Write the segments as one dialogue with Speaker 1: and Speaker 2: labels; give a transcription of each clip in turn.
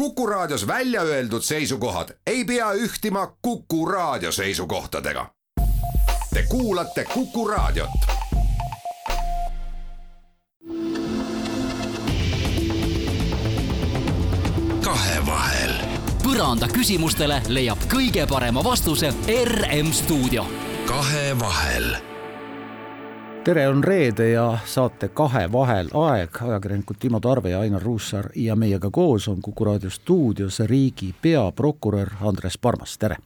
Speaker 1: Kuku Raadios välja öeldud seisukohad ei pea ühtima Kuku Raadio seisukohtadega. Te kuulate Kuku Raadiot.
Speaker 2: kahevahel.
Speaker 3: põranda küsimustele leiab kõige parema vastuse RM stuudio.
Speaker 2: kahevahel
Speaker 4: tere, on reede ja saate Kahe vahel aeg, ajakirjanikud Timo Tarve ja Ainar Ruussaar ja meiega koos on Kuku raadio stuudios riigi peaprokurör Andres Parmas, tere!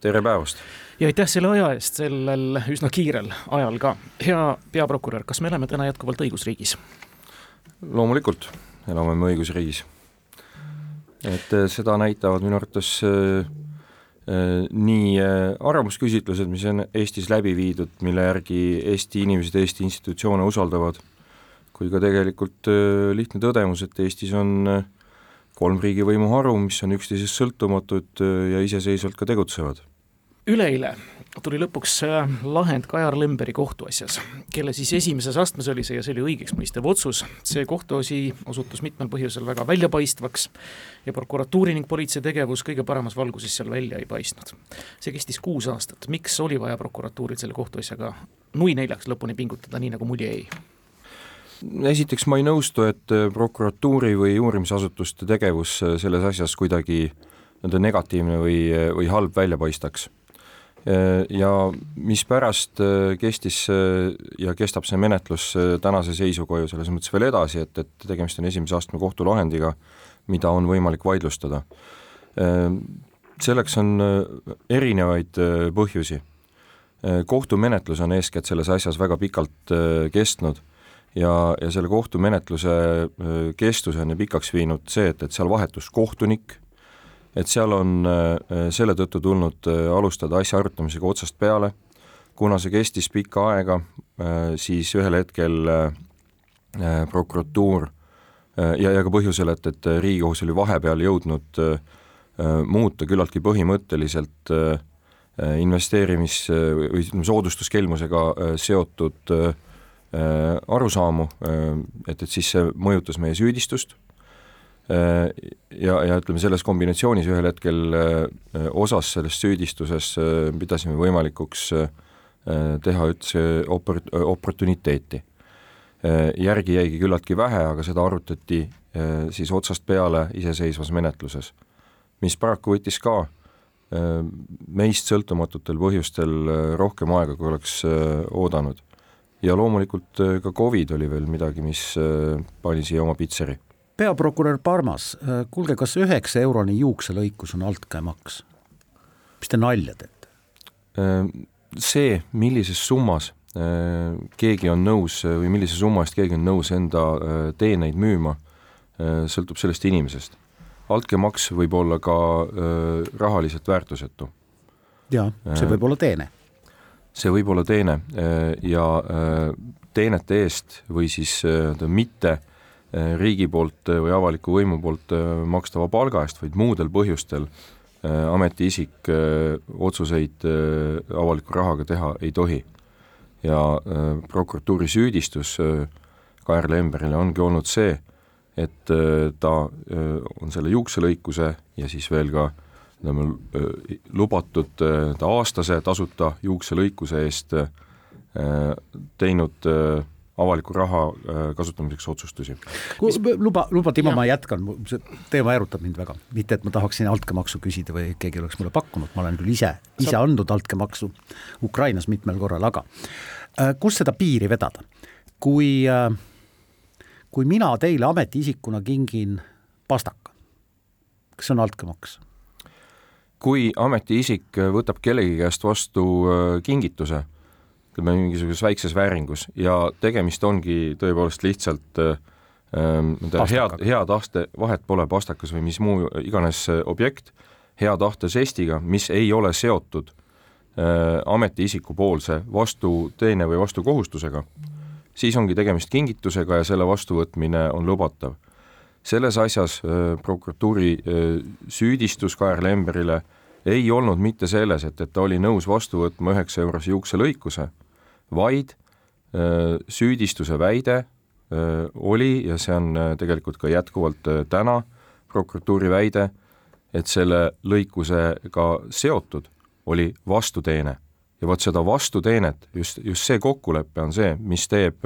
Speaker 5: tere päevast!
Speaker 6: ja aitäh selle aja eest, sellel üsna kiirel ajal ka. hea peaprokurör, kas me elame täna jätkuvalt õigusriigis?
Speaker 5: loomulikult elame me õigusriigis. et eh, seda näitavad minu arvates äh, Äh, nii äh, arvamusküsitlused, mis on Eestis läbi viidud, mille järgi Eesti inimesed Eesti institutsioone usaldavad, kui ka tegelikult äh, lihtne tõdemus, et Eestis on kolm riigivõimu haru, mis on üksteisest sõltumatud ja iseseisvalt ka tegutsevad.
Speaker 6: Üleeile tuli lõpuks äh, lahend Kajar Lemberi kohtuasjas, kelle siis esimeses astmes oli see ja see oli õigeksmõistev otsus. see kohtuasi osutus mitmel põhjusel väga väljapaistvaks ja prokuratuuri ning politsei tegevus kõige paremas valguses seal välja ei paistnud. see kestis kuus aastat, miks oli vaja prokuratuuril selle kohtuasjaga nui neljaks lõpuni pingutada, nii nagu mulje jäi?
Speaker 5: esiteks ma ei nõustu, et prokuratuuri või uurimisasutuste tegevus selles asjas kuidagi nii-öelda negatiivne või, või halb välja paistaks Äh, ja mispärast äh, kestis äh, ja kestab see menetlus tänase seisuga ju selles mõttes veel edasi, et, et tegemist on esimese astme kohtulahendiga, mida on võimalik vaidlustada. selleks on erinevaid põhjusi. kohtumenetlus on eeskätt selles asjas väga pikalt kestnud ja, ja selle kohtumenetluse kestuse on ju pikaks viinud see, et, et seal vahetus kohtunik et seal on äh, selle tõttu tulnud äh, alustada asja arutamisega otsast peale, kuna see kestis pikka aega, äh, siis ühel hetkel prokuratuur ja, ja ka põhjusel, et, et Riigikohus oli vahepeal jõudnud muuta küllaltki põhimõtteliselt investeerimis- või ütleme, soodustuskelmusega seotud arusaamu, et, et siis see mõjutas meie süüdistust. Äh, ja, ja ütleme, selles kombinatsioonis ühel hetkel äh, osas sellest süüdistuses äh, pidasime võimalikuks teha üldse opor-, oportuniteeti. järgi jäigi küllaltki vähe, aga seda arutati siis otsast peale iseseisvas menetluses, mis paraku võttis ka meist sõltumatutel põhjustel rohkem aega, kui oleks oodanud. ja loomulikult ka Covid oli veel midagi, mis pani siia oma pitseri
Speaker 4: peaprokurör Parmas, äh, kuulge, kas üheksa euroni juukselõikus on altkäemaks? mis te nalja teete?
Speaker 5: Äh, see, millises summas äh, keegi on nõus või millise summa eest keegi on nõus enda teeneid müüma, sõltub sellest inimesest. altkäemaks võib olla ka rahaliselt väärtusetu.
Speaker 4: jaa, see võib olla teene.
Speaker 5: see võib olla teene ja teenete eest või siis mitte riigi poolt eh, või avaliku võimu poolt eh, makstava palga eest, vaid muudel põhjustel ametiisik otsuseid avaliku rahaga teha ei tohi. ja prokuratuuri süüdistus Kaer Lemberile ongi olnud see, et ta on selle juukselõikuse ja siis veel ka ütleme, lubatud aastase tasuta juukselõikuse eest teinud avaliku raha äh, kasutamiseks otsustusi.
Speaker 4: luba, luba Timo, ma jätkan, see teema erutab mind väga, mitte et ma tahaksin altkäemaksu küsida või keegi oleks mulle pakkunud, ma olen küll ise, ise andnud altkäemaksu Ukrainas mitmel korral, aga äh, kus seda piiri vedada? kui, äh, kui mina teile ametiisikuna kingin pastaka, kas see on altkäemaks?
Speaker 5: kui ametiisik võtab kellegi käest vastu kingituse ütleme, mingisuguses väikses vääringus ja tegemist ongi tõepoolest lihtsalt ähm, hea, hea tahte, vahet pole pastakas või mis muu iganes äh, objekt, hea tahte žestiga, mis ei ole seotud äh, ametiisiku poolse vastuteene või vastukohustusega, siis ongi tegemist kingitusega ja selle vastuvõtmine on lubatav. selles asjas äh, prokuratuuri äh, süüdistus Kaer Lemberile ei olnud mitte selles, et, et ta oli nõus vastu võtma üheksa eurose juukselõikuse vaid süüdistuse väide oli ja see on tegelikult ka jätkuvalt täna prokuratuuri väide, et selle lõikusega seotud oli vastuteene ja vot seda vastuteenet, just, just see kokkulepe on see, mis teeb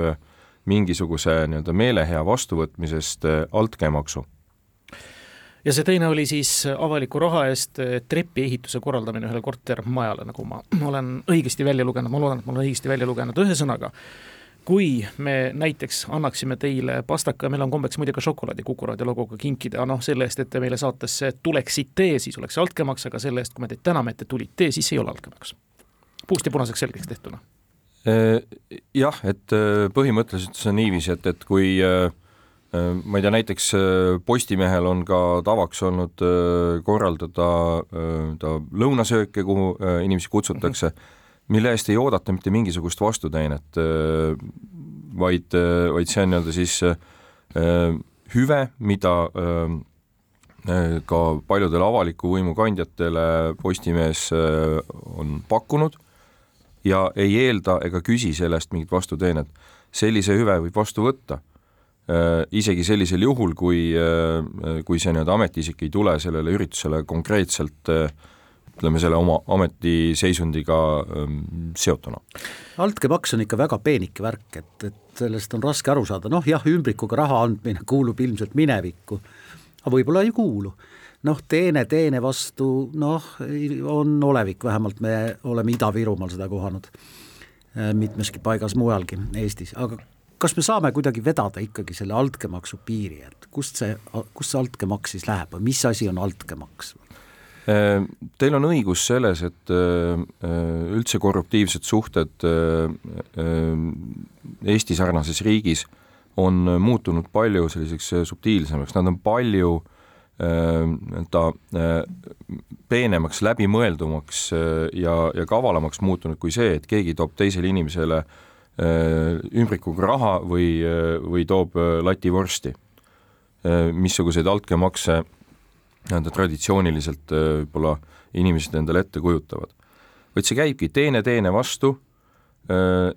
Speaker 5: mingisuguse nii-öelda meelehea vastuvõtmisest altkäemaksu.
Speaker 6: Ja see teine oli siis avaliku raha eest äh, trepi ehituse korraldamine ühele kortermajale, nagu ma olen õigesti välja lugenud, ma loodan, et ma olen õigesti välja lugenud, ühesõnaga kui me näiteks annaksime teile pastaka ja meil on kombeks muide ka šokolaadi Kuku raadio logoga kinkida, noh selle eest, et te meile saatesse tuleksite, siis oleks altkäemaks, aga selle eest, kui me teid täname, et te tulite, siis ei ole altkäemaks puust ja punaseks selgeks tehtuna?
Speaker 5: Äh, jah, et äh, põhimõtteliselt see on niiviisi, et, et kui äh, ma ei tea, näiteks Postimehel on ka tavaks olnud korraldada ta lõunasööke, kuhu inimesi kutsutakse mille eest ei oodata mitte mingisugust vastuteenet, vaid, vaid see on nii-öelda siis hüve, mida ka paljudele avaliku võimu kandjatele Postimees on pakkunud ja ei eelda ega küsi sellest mingit vastuteenet. sellise hüve võib vastu võtta äh,, isegi sellisel juhul, kui äh,, kui see nii-öelda ametiisik ei tule sellele üritusele konkreetselt äh, ütleme, selle oma ametiseisundiga ähm, seotuna.
Speaker 4: altkäemaks on ikka väga peenike värk, et, et sellest on raske aru saada, noh jah, ümbrikuga raha andmine kuulub ilmselt minevikku, aga võib-olla ei kuulu noh, teene teene vastu noh, on olevik, vähemalt me oleme Ida-Virumaal seda kohanud, äh, mitmeski paigas mujalgi Eestis, aga kas me saame kuidagi vedada ikkagi selle altkäemaksu piiri, et kust see, kust see altkäemaks siis läheb või mis asi on altkäemaks?
Speaker 5: Äh, teil on õigus selles, et äh, üldse korruptiivsed suhted Eesti sarnases riigis on muutunud palju selliseks subtiilsemaks, nad on palju nii-öelda peenemaks, läbimõeldumaks ja, ja kavalamaks muutunud kui see, et keegi toob teisele inimesele ümbrikuga raha või, või toob lativorsti. missuguseid altkäemakse nii-öelda traditsiooniliselt võib-olla inimesed endale ette kujutavad. vaid see käibki teene teene vastu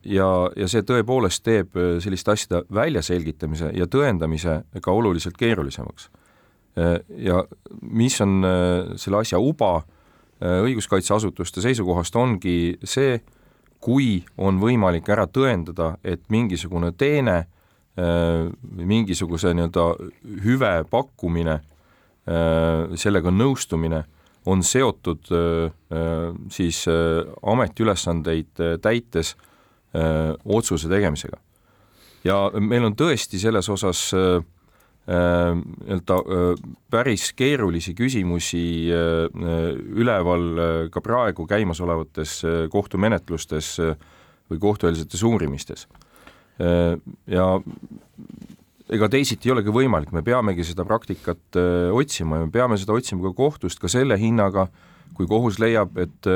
Speaker 5: ja, ja see tõepoolest teeb selliste asjade väljaselgitamise ja tõendamise ka oluliselt keerulisemaks Äh, ja mis on äh, selle asja uba äh, õiguskaitseasutuste seisukohast, ongi see, kui on võimalik ära tõendada, et mingisugune teene, mingisuguse nii-öelda hüve pakkumine, sellega nõustumine on seotud siis ametiülesandeid täites otsuse tegemisega. ja meil on tõesti selles osas äh, Äh, nii-öelda äh, päris keerulisi küsimusi üleval ka praegu käimasolevates kohtumenetlustes või kohtueelsetes uurimistes. ja ega teisiti ei olegi võimalik, me peamegi seda praktikat otsima ja me peame seda otsima ka kohtust ka selle hinnaga, kui kohus leiab, et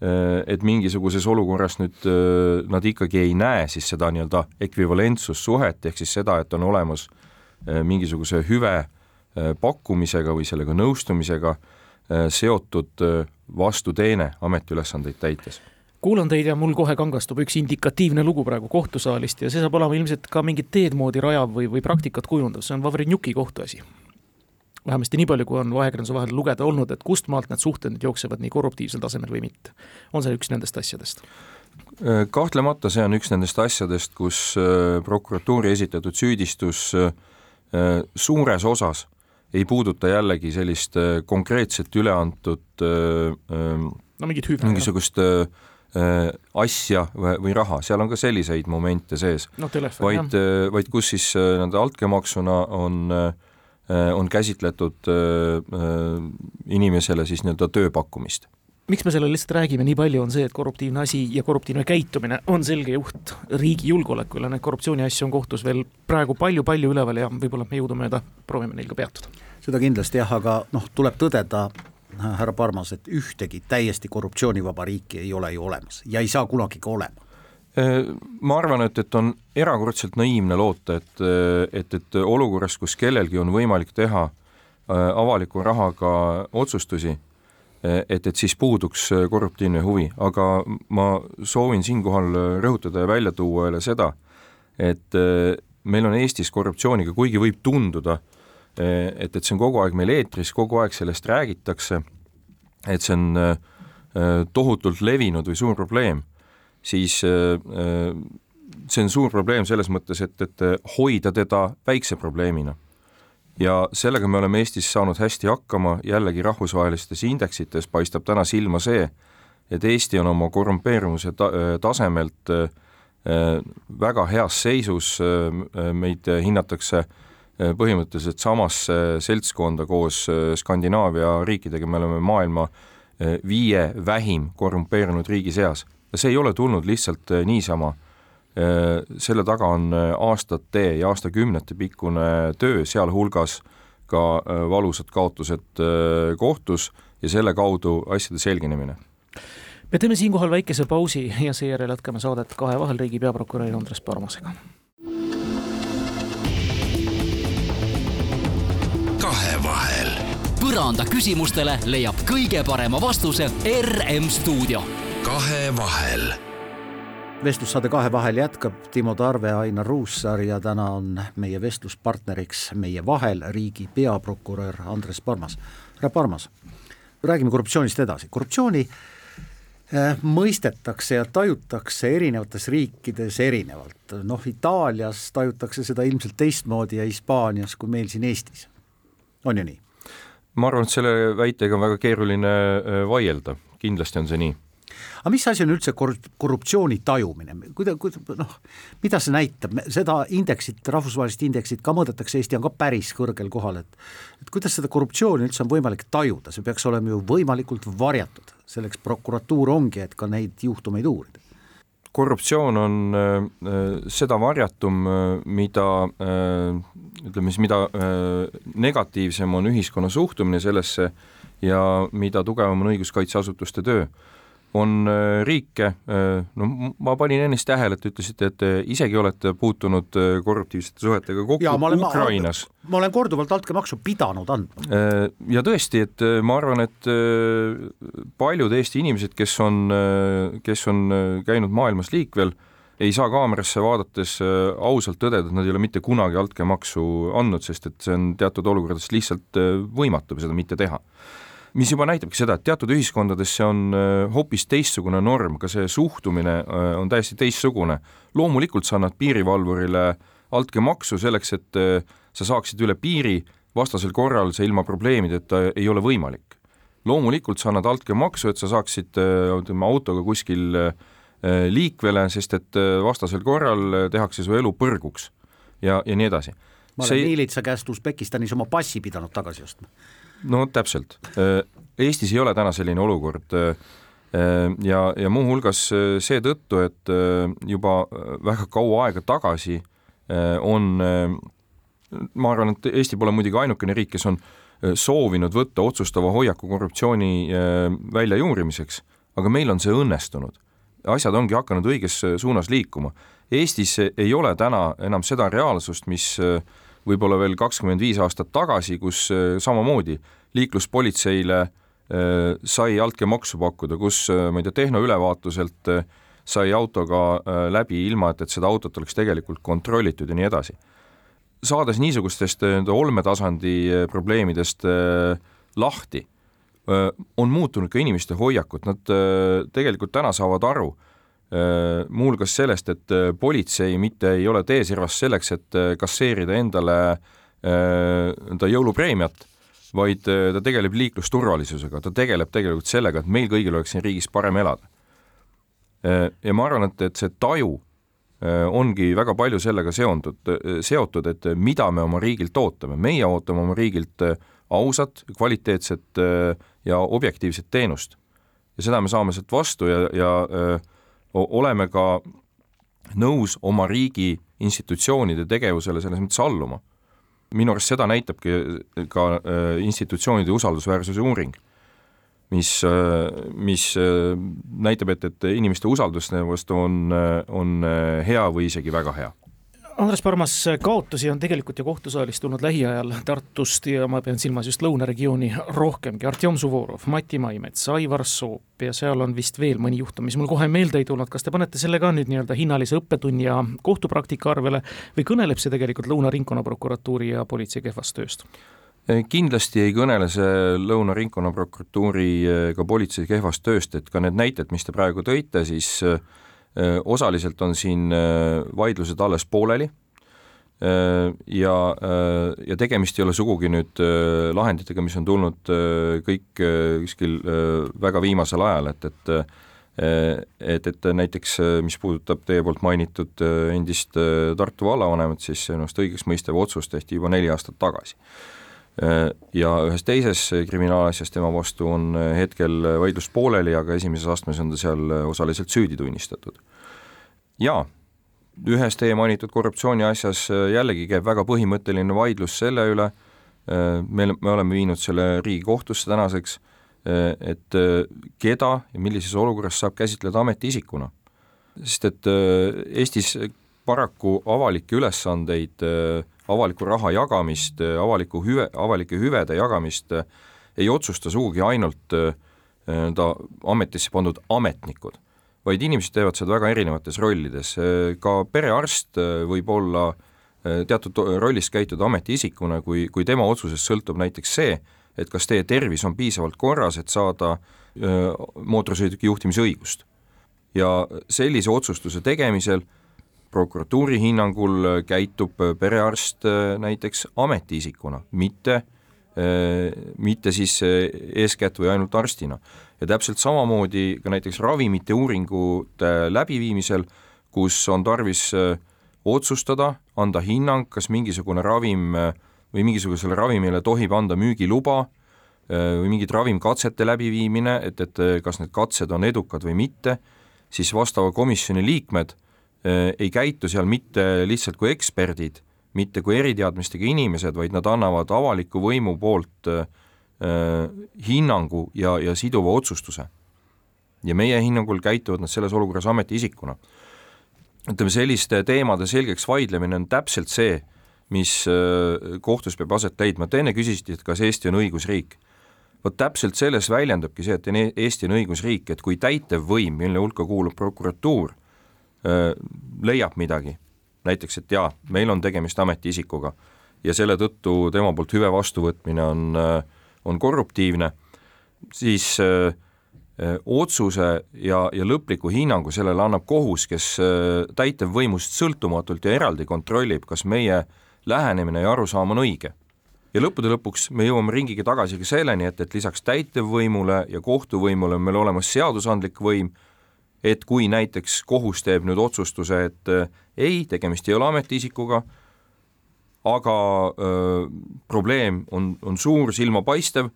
Speaker 5: et mingisuguses olukorras nüüd nad ikkagi ei näe siis seda nii-öelda ekvivalentsussuhet, ehk siis seda, et on olemas Äh, mingisuguse hüve äh, pakkumisega või sellega nõustumisega äh, seotud vastuteene ametiülesandeid täites
Speaker 6: kuulan teid ja mul kohe kangastub üks indikatiivne lugu praegu kohtusaalist ja see saab olema ilmselt ka mingit teed moodi rajav või, või praktikat kujundav, see on Vavrenjuki kohtuasi. vähemasti nii palju, kui on ajakirjanduse vahel lugeda olnud, et kust maalt need suhted nüüd jooksevad nii korruptiivsel tasemel või mitte. on see üks nendest asjadest?
Speaker 5: kahtlemata see on üks nendest asjadest, kus prokuratuuri esitatud süüdistus äh, Äh, suures osas ei puuduta jällegi sellist äh, konkreetset üleantud äh, ähm,
Speaker 6: no mingit hüve.
Speaker 5: mingisugust asja või, või raha, seal on ka selliseid momente sees
Speaker 6: no,.
Speaker 5: vaid, vaid kus siis nii-öelda altkäemaksuna on, on käsitletud inimesele siis nii-öelda tööpakkumist
Speaker 6: miks me sellele lihtsalt räägime? Nii palju, on see, et korruptiivne asi ja korruptiivne käitumine on selge juht riigi julgeolekule, neid korruptsiooniasju on kohtus veel praegu palju-palju üleval ja võib-olla me jõudumööda proovime neil ka peatuda.
Speaker 4: seda kindlasti jah, aga noh, tuleb tõdeda, härra Parmas, et ühtegi täiesti korruptsioonivaba riiki ei ole ju olemas ja ei saa kunagi ka olema.
Speaker 5: Äh, ma arvan, et, et on erakordselt naiivne loota, et, et, et olukorras, kus kellelgi on võimalik teha äh, avaliku rahaga otsustusi, et, et siis puuduks korruptiivne huvi, aga ma soovin siinkohal rõhutada ja välja tuua jälle seda, et eh, meil on Eestis korruptsiooniga, kuigi võib tunduda, et, et see on kogu aeg meil eetris, kogu aeg sellest räägitakse, et see on tohutult levinud või suur probleem, siis see on suur probleem selles mõttes, et, et hoida teda väikse probleemina ja sellega me oleme Eestis saanud hästi hakkama, jällegi rahvusvahelistes indeksites paistab täna silma see, et Eesti on oma korrumpeerumise ta-, tasemelt äh, väga heas seisus, äh, meid hinnatakse äh, põhimõtteliselt samasse seltskonda koos Skandinaavia riikidega, me oleme maailma viie vähim korrumpeerunud riigi seas. Ja see ei ole tulnud lihtsalt niisama. Äh, selle taga on äh, aastate ja aastakümnete pikkune töö, sealhulgas ka äh, valusad kaotused kohtus ja selle kaudu asjade selginemine
Speaker 6: me teeme siinkohal väikese pausi ja seejärel jätkame saadet kahe vahel riigi peaprokuröri Andres Parmasega.
Speaker 2: kahevahel.
Speaker 3: põranda küsimustele leiab kõige parema vastuse RM stuudio.
Speaker 2: kahevahel
Speaker 4: vestlussaade Kahe vahel jätkab. Timo Tarve, Ainar Ruussaar ja täna on meie vestluspartneriks meie vahel riigi peaprokurör Andres Parmas. härra Parmas, räägime korruptsioonist edasi, korruptsiooni äh, mõistetakse ja tajutakse erinevates riikides erinevalt, noh Itaalias tajutakse seda ilmselt teistmoodi ja Hispaanias kui meil siin Eestis, on ju nii?
Speaker 5: ma arvan, et selle väitega on väga keeruline äh, vaielda, kindlasti on see nii
Speaker 4: aga mis asi on üldse korruptsiooni tajumine, kuida-, kuida-, noh, mida see näitab, seda indeksit, rahvusvahelist indeksit ka mõõdetakse, Eesti on ka päris kõrgel kohal, et et kuidas seda korruptsiooni üldse on võimalik tajuda, see peaks olema ju võimalikult varjatud, selleks prokuratuur ongi, et ka neid juhtumeid uurida.
Speaker 5: Korruptsioon on äh, seda varjatum, äh, mida äh, ütleme siis, mida äh, negatiivsem on ühiskonna suhtumine sellesse ja mida tugevam on õiguskaitseasutuste töö on äh, riike, äh, no ma panin ennist tähele, et ütlesite, et te isegi olete puutunud äh, korruptiivsete suhetega kokku ja, olen, Ukrainas.
Speaker 4: ma olen korduvalt altkäemaksu pidanud andma.
Speaker 5: ja tõesti, et ma arvan, et paljud Eesti inimesed, kes on, kes on käinud maailmas liikvel, ei saa kaamerasse vaadates ausalt tõdeda, et nad ei ole mitte kunagi altkäemaksu andnud, sest et see on teatud olukordades lihtsalt võimatu seda mitte teha mis juba näitabki seda, et teatud ühiskondades see on äh, hoopis teistsugune norm, ka see suhtumine äh, on täiesti teistsugune. loomulikult sa annad piirivalvurile altkäemaksu selleks, et äh, sa saaksid üle piiri, vastasel korral see ilma probleemideta ei ole võimalik. loomulikult sa annad altkäemaksu, et sa saaksid ütleme autoga kuskil liikvele, sest et vastasel korral tehakse su elu põrguks ja, ja nii edasi.
Speaker 4: ma olen see... miilitsa käest Usbekistanis oma passi pidanud tagasi ostma
Speaker 5: no täpselt, äh, Eestis ei ole täna selline olukord äh, äh, ja, ja muuhulgas seetõttu, et juba väga kaua aega tagasi on, ma arvan, et Eesti pole muidugi ainukene riik, kes on soovinud võtta otsustava hoiaku korruptsiooni väljajuurimiseks, aga meil on see õnnestunud. asjad ongi hakanud õiges suunas liikuma. Eestis ei ole täna enam seda reaalsust, mis võib-olla veel kakskümmend viis aastat tagasi, kus äh, samamoodi liikluspolitseile äh, sai altkäemaksu pakkuda, kus äh, ma ei tea, tehnoülevaatuselt sai autoga läbi, ilma et, et seda autot oleks tegelikult kontrollitud ja nii edasi. saades niisugustest nii-öelda olmetasandi probleemidest lahti, on muutunud ka inimeste hoiakud, nad tegelikult täna saavad aru, muuhulgas sellest, et äh, politsei mitte ei ole teeservas selleks, et äh, kasseerida endale enda jõulupreemiat, vaid ta tegeleb liiklusturvalisusega, ta tegeleb tegelikult sellega, et meil kõigil oleks siin riigis parem elada. ja ma arvan, et, et see taju ongi väga palju sellega seondud, seotud, et mida me oma riigilt ootame, meie ootame oma riigilt ausat, kvaliteetset ja objektiivset teenust. ja seda me saame sealt vastu ja, ja oleme ka nõus oma riigi institutsioonide tegevusele selles mõttes alluma. minu arust seda näitabki ka äh, institutsioonide usaldusväärsuse uuring, mis, äh, mis näitab, et, et inimeste usaldus vastu on, on hea või isegi väga hea
Speaker 6: Andres Parmas, kaotusi on tegelikult ju kohtusaalis tulnud lähiajal Tartust ja ma pean silmas just lõunaregiooni rohkemgi, Artjom Suvorov, Mati Maimets, Aivar Soop ja seal on vist veel mõni juhtum, mis mul kohe meelde ei tulnud, kas te panete selle ka nüüd nii-öelda hinnalise õppetunni ja kohtupraktika arvele või kõneleb see tegelikult Lõuna ringkonnaprokuratuuri ja politsei kehvast tööst?
Speaker 5: kindlasti ei kõnele see Lõuna ringkonnaprokuratuuri ega politsei kehvast tööst, et ka need näited, mis te praegu tõite, siis äh, osaliselt on siin vaidlused alles pooleli ja, ja tegemist ei ole sugugi nüüd lahenditega, mis on tulnud kõik kuskil väga viimasel ajal, et, et et, et näiteks mis puudutab teie poolt mainitud endist Tartu vallavanemat, siis ennast õigeksmõistev otsus tehti juba neli aastat tagasi. Ja ühes teises kriminaalasjas tema vastu on hetkel vaidlus pooleli, aga esimeses astmes on ta seal osaliselt süüdi tunnistatud. jaa, ühes teie mainitud korruptsiooniasjas jällegi käib väga põhimõtteline vaidlus selle üle, me, me oleme viinud selle Riigikohtusse tänaseks, et keda ja millises olukorras saab käsitleda ametiisikuna. sest et Eestis paraku avalikke ülesandeid, avaliku raha jagamist, avaliku hüve, avalike hüvede jagamist ei otsusta sugugi ainult nii-öelda ametisse pandud ametnikud vaid inimesed teevad seda väga erinevates rollides, ka perearst äh, võib olla äh, teatud rollis käituda ametiisikuna, kui, kui tema otsusest sõltub näiteks see, et kas teie tervis on piisavalt korras, et saada äh, mootorsõiduki juhtimise õigust. ja sellise otsustuse tegemisel prokuratuuri hinnangul käitub perearst näiteks ametiisikuna, mitte mitte siis eeskätt või ainult arstina. Ja täpselt samamoodi ka näiteks ravimite uuringute läbiviimisel, kus on tarvis äh, otsustada, anda hinnang, kas mingisugune ravim äh, või mingisugusele ravimile tohib anda müügiluba äh, või mingid ravimkatsete läbiviimine, et, et kas need katsed on edukad või mitte, siis vastava komisjoni liikmed ei käitu seal mitte lihtsalt kui eksperdid, mitte kui eriteadmistega inimesed, vaid nad annavad avaliku võimu poolt äh, Äh, hinnangu ja, ja siduva otsustuse. ja meie hinnangul käituvad nad selles olukorras ametiisikuna. ütleme, selliste teemade selgeks vaidlemine on täpselt see, mis äh, kohtus peab aset leidma, te enne küsisite, et kas Eesti on õigusriik. vot täpselt selles väljendubki see, et Eesti on õigusriik, et kui täitevvõim, mille hulka kuulub prokuratuur, äh, leiab midagi, näiteks et jaa, meil on tegemist ametiisikuga ja selle tõttu tema poolt hüve vastuvõtmine on on korruptiivne, siis öö, otsuse ja, ja lõpliku hinnangu sellele annab kohus, kes täitevvõimust sõltumatult ja eraldi kontrollib, kas meie lähenemine ja arusaam on õige. ja lõppude lõpuks me jõuame ringiga tagasi ka selleni, et, et lisaks täitevvõimule ja kohtuvõimule on meil olemas seadusandlik võim, et kui näiteks kohus teeb nüüd otsustuse, et ei, tegemist ei ole ametiisikuga, aga öö, probleem on, on suur, silmapaistev,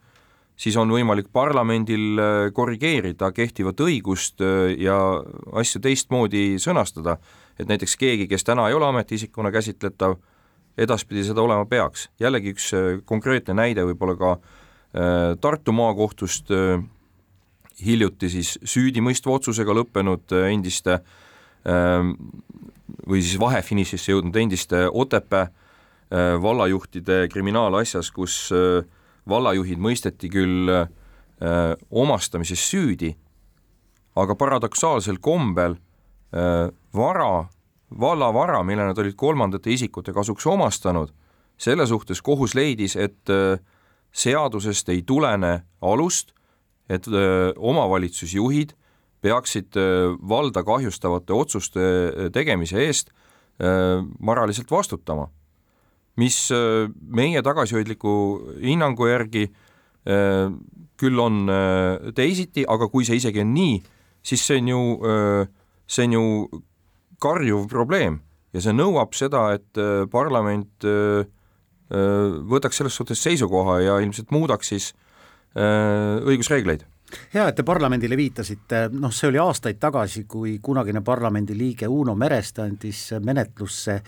Speaker 5: siis on võimalik parlamendil korrigeerida kehtivat õigust ja asju teistmoodi sõnastada, et näiteks keegi, kes täna ei ole ametiisikuna käsitletav, edaspidi seda olema peaks. jällegi üks konkreetne näide võib-olla ka Tartu maakohtust hiljuti siis süüdimõistva otsusega lõppenud endiste või siis vahefinišisse jõudnud endiste Otepää Äh, vallajuhtide kriminaalasjas, kus äh, vallajuhid mõisteti küll äh, omastamises süüdi, aga paradoksaalsel kombel vara, vallavara, mille nad olid kolmandate isikute kasuks omastanud, selle suhtes kohus leidis, et seadusest ei tulene alust, et omavalitsusjuhid peaksid valda kahjustavate otsuste tegemise eest moraalselt vastutama. Mis meie tagasihoidliku hinnangu järgi küll on teisiti, aga kui see isegi on nii, siis see on ju, see on ju karjuv probleem. Ja see nõuab seda, et parlament võtaks selles suhtes seisukoha ja ilmselt muudaks siis õigusreegleid.
Speaker 4: Hea, et te parlamendile viitasite, noh, see oli aastaid tagasi, kui kunagine parlamendiliige Uno Mereste andis menetlusse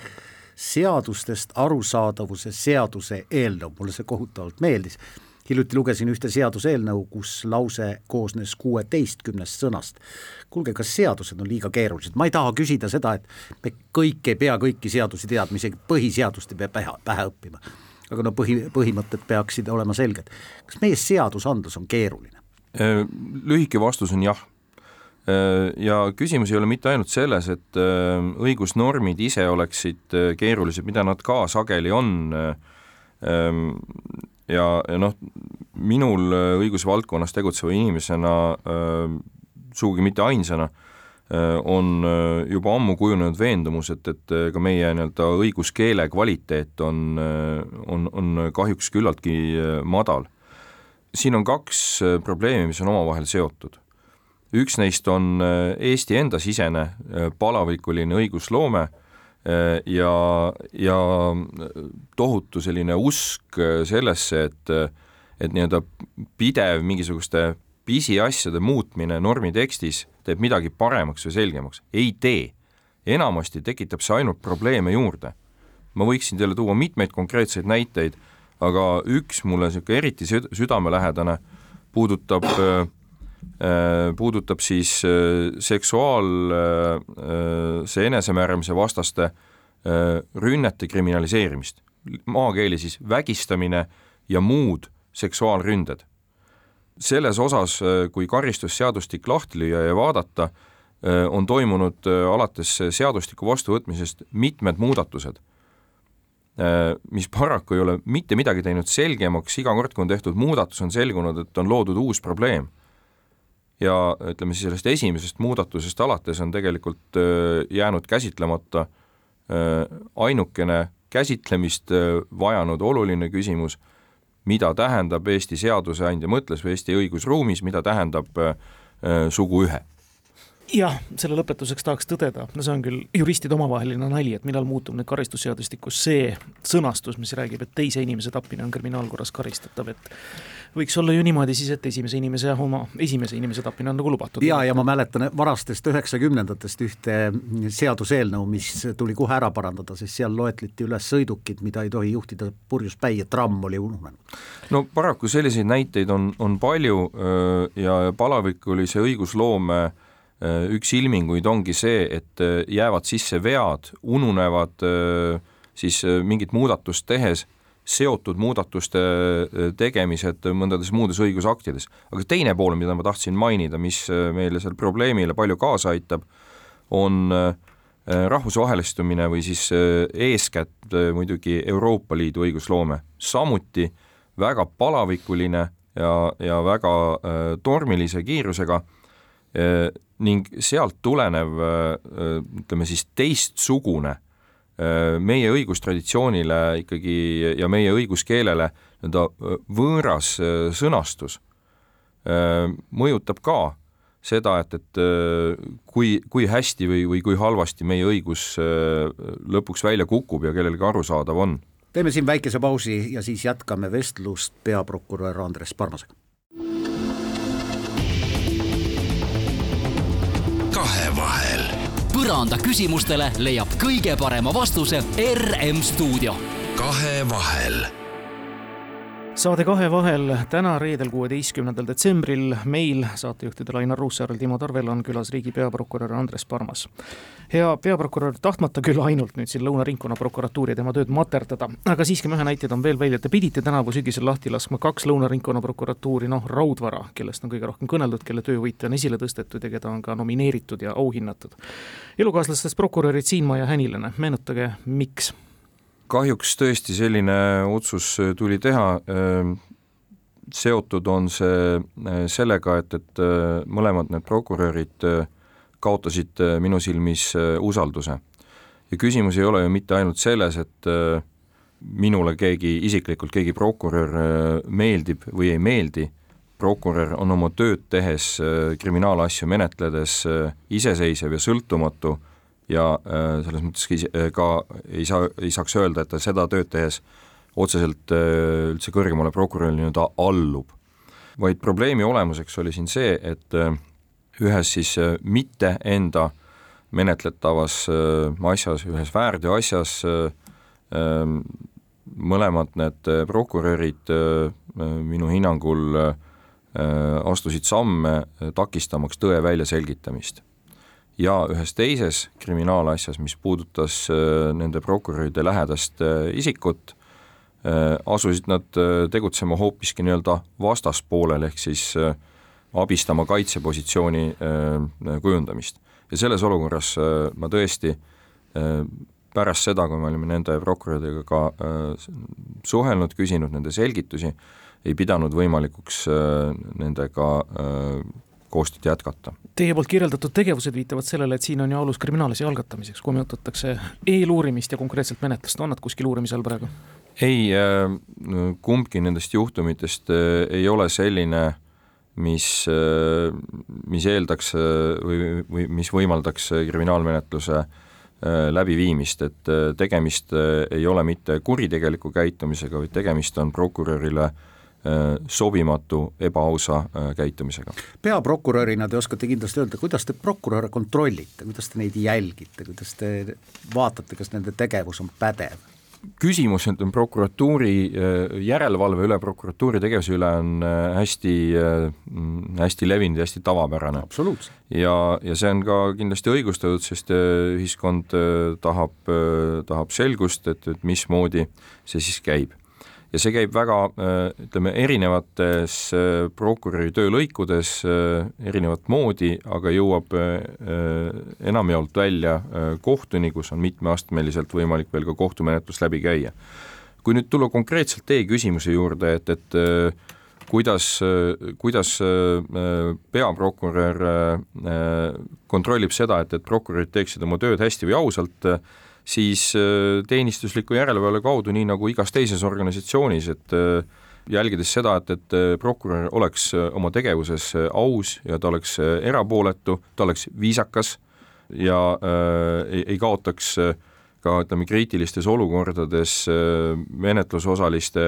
Speaker 4: seadustest arusaadavuse seaduse eelnõu, mulle see kohutavalt meeldis. Hiljuti lugesin ühte seaduseelnõu, kus lause koosnes kuueteistkümnest sõnast. kuulge, kas seadused on liiga keerulised, ma ei taha küsida seda, et me kõik ei pea kõiki seadusi teadma, isegi põhiseadust ei pea pähe, pähe õppima. Aga no põhi, põhimõtted peaksid olema selged. kas meie seadusandlus on keeruline?
Speaker 5: Äh, lühike vastus on jah Äh, ja küsimus ei ole mitte ainult selles, et äh, õigusnormid ise oleksid keerulised, mida nad ka sageli on, ähm, ja, ja noh, minul õigusvaldkonnas tegutseva inimesena, sugugi mitte ainsana, on juba ammu kujunenud veendumus, et, et ka meie nii-öelda õiguskeele kvaliteet on, on, on kahjuks küllaltki madal. siin on kaks probleemi, mis on omavahel seotud üks neist on äh, Eesti enda sisene äh, palavikuline õigusloome äh, ja, ja tohutu selline usk sellesse, et, et nii-öelda pidev mingisuguste pisiasjade muutmine normi tekstis teeb midagi paremaks või selgemaks, ei tee. enamasti tekitab see ainult probleeme juurde. ma võiksin teile tuua mitmeid konkreetseid näiteid, aga üks mulle niisugune eriti südamelähedane puudutab äh, Äh, puudutab siis äh, seksuaalse äh, enesemääramise vastaste rünnete kriminaliseerimist, maakeeli siis vägistamine ja muud seksuaalründed. Selles osas, kui karistusseadustik lahti lüüa ja vaadata, on toimunud alates seadustiku vastuvõtmisest mitmed muudatused, mis paraku ei ole mitte midagi teinud selgemaks, iga kord, kui on tehtud muudatus, on selgunud, et on loodud uus probleem. Ja ütleme siis sellest esimesest muudatusest alates on tegelikult jäänud käsitlemata ainukene käsitlemist vajanud oluline küsimus, mida tähendab Eesti seadusandja mõtles või Eesti õigusruumis, mida tähendab suguühe
Speaker 6: jah, selle lõpetuseks tahaks tõdeda, no see on küll juristide omavaheline nali, et millal muutub nüüd karistusseadustikus see sõnastus, mis räägib, et teise inimese tapmine on kriminaalkorras karistatav, et võiks olla ju niimoodi siis, et esimese inimese oma, esimese inimese tapmine on nagu lubatud.
Speaker 4: ja, ja ma mäletan varastest üheksakümnendatest ühte seaduseelnõu, mis tuli kohe ära parandada, sest seal loetleti üles sõidukid, mida ei tohi juhtida purjus päi ja tramm oli ununenud.
Speaker 5: no paraku selliseid näiteid on, on palju ja palavikulise õigusloome Äh, üks ilminguid ongi see, et äh, jäävad sisse vead, ununevad äh, siis mingit muudatust tehes seotud muudatuste tegemised mõndades muudes õigusaktides. aga teine pool, mida ma tahtsin mainida, mis meile seal probleemile palju kaasa aitab, on rahvusvahelistumine või siis eeskätt muidugi Euroopa Liidu õigusloome, samuti väga palavikuline ja, ja väga tormilise kiirusega ning sealt tulenev ütleme siis teistsugune meie õigustraditsioonile ikkagi ja meie õiguskeelele nii-öelda võõras sõnastus mõjutab ka seda, et, et kui, kui hästi või, või kui halvasti meie õigus lõpuks välja kukub ja kellelegi arusaadav on.
Speaker 4: teeme siin väikese pausi ja siis jätkame vestlust peaprokurör Andres Parmasega
Speaker 2: kahevahel.
Speaker 3: põranda küsimustele leiab kõige parema vastuse RM stuudio.
Speaker 2: kahevahel
Speaker 6: saade Kahe vahel täna, reedel, kuueteistkümnendal detsembril meil saatejuhtidel Ainar Ruussaarel, Timo Tarvel on külas riigi peaprokurör Andres Parmas. hea peaprokurör, tahtmata küll ainult nüüd siin Lõuna ringkonnaprokuratuuri ja tema tööd materdada, aga siiski ma ühe näite toon veel välja, te pidite tänavu sügisel lahti laskma kaks Lõuna ringkonnaprokuratuuri, noh, raudvara, kellest on kõige rohkem kõneldud, kelle töövõitja on esile tõstetud ja keda on ka nomineeritud ja auhinnatud. elukaaslastest prokurörid Siinma ja Hänilane, meenutage, miks
Speaker 5: kahjuks tõesti selline otsus äh, tuli teha, ähm, seotud on see äh, sellega, et, et äh, mõlemad need prokurörid kaotasid minu silmis usalduse. ja küsimus ei ole ju mitte ainult selles, et minule keegi, isiklikult keegi prokurör meeldib või ei meeldi, prokurör on oma tööd tehes, kriminaalasju menetledes iseseisev ja sõltumatu ja äh, selles mõttes äh, ka ei saa, ei saaks öelda, et ta seda tööd tehes otseselt äh, üldse kõrgemale prokurörile nii-öelda allub. vaid probleemi olemuseks oli siin see, et ühes siis mitte enda menetletavas asjas, ühes väärteoasjas mõlemad need prokurörid minu hinnangul astusid samme takistamaks tõe väljaselgitamist. Ja ühes teises kriminaalasjas, mis puudutas nende prokuröride lähedast isikut, asusid nad tegutsema hoopiski nii-öelda vastaspoolel, ehk siis abistama kaitsepositsiooni kujundamist. ja selles olukorras ma tõesti pärast seda, kui me olime nende prokuröridega ka äh, suhelnud, küsinud nende selgitusi, ei pidanud võimalikuks äh, nendega äh, koostööd jätkata.
Speaker 6: Teie poolt kirjeldatud tegevused viitavad sellele, et siin on ju alus kriminaalasja algatamiseks, kui mõjutatakse eeluurimist ja konkreetselt menetlust, on nad kuskil uurimise all praegu?
Speaker 5: ei, kumbki nendest juhtumitest ei ole selline, mis, mis eeldaks või, või mis võimaldaks kriminaalmenetluse äh, Äh, läbiviimist, et äh, tegemist äh, ei ole mitte kuritegeliku käitumisega, vaid tegemist on prokurörile sobimatu, ebaausa käitumisega.
Speaker 4: peaprokurörina te oskate kindlasti öelda, kuidas te prokuröre kontrollite, kuidas te neid jälgite, kuidas te vaatate, kas nende tegevus on pädev?
Speaker 5: küsimus on prokuratuuri äh, järelevalve üle, prokuratuuri tegevuse üle on äh, hästi, äh, hästi levinud ja hästi tavapärane. ja, ja see on ka kindlasti õigustatud, sest ühiskond tahab, tahab selgust, et, et mismoodi see siis käib ja see käib väga ütleme, erinevates prokuröri töölõikudes erinevat moodi, aga jõuab enamjaolt välja kohtuni, kus on mitmeastmeliselt võimalik veel ka kohtumenetlus läbi käia. kui nüüd tulla konkreetselt teie küsimuse juurde, et, et kuidas, kuidas peaprokurör kontrollib seda, et, et prokurörid teeksid oma tööd hästi või ausalt, siis äh, teenistusliku järelevalve kaudu, nii nagu igas teises organisatsioonis, et äh, jälgides seda, et, et äh, prokurör oleks oma tegevuses aus ja ta oleks erapooletu, ta oleks viisakas ja äh, ei, ei kaotaks ka ütleme, kriitilistes olukordades menetlusosaliste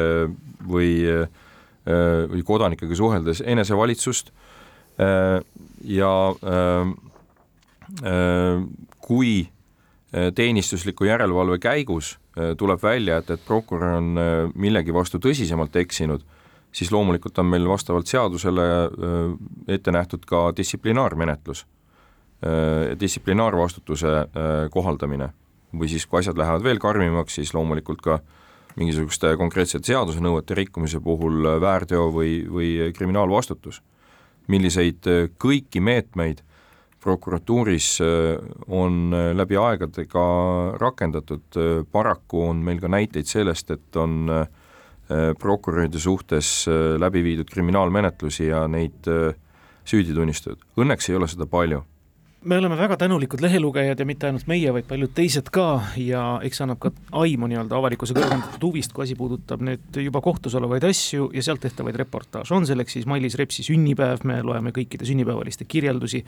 Speaker 5: või või kodanikega suheldes enesevalitsust ja äh, kui Äh, teenistusliku järelevalve käigus äh, tuleb välja, et, et prokurör on äh, millegi vastu tõsisemalt eksinud, siis loomulikult on meil vastavalt seadusele ette nähtud ka distsiplinaarmenetlus, distsiplinaarvastutuse kohaldamine. või siis, kui asjad lähevad veel karmimaks, siis loomulikult ka mingisuguste konkreetsete seadusenõuete rikkumise puhul väärteo või, või kriminaalvastutus. milliseid kõiki meetmeid prokuratuuris äh, on äh, läbi aegade ka rakendatud, äh, paraku on meil ka näiteid sellest, et on prokuröride suhtes läbi viidud kriminaalmenetlusi ja neid süüdi tunnistatud. Õnneks ei ole seda palju.
Speaker 6: Me oleme väga tänulikud lehelugejad ja mitte ainult meie, vaid paljud teised ka ja eks annab ka aimu nii-öelda avalikkuse kõrgendatud huvist, kui asi puudutab nüüd juba kohtus olevaid asju ja sealt tehtavaid reportaaže, on selleks siis Mailis Repsi sünnipäev, me loeme kõikide sünnipäevaliste kirjeldusi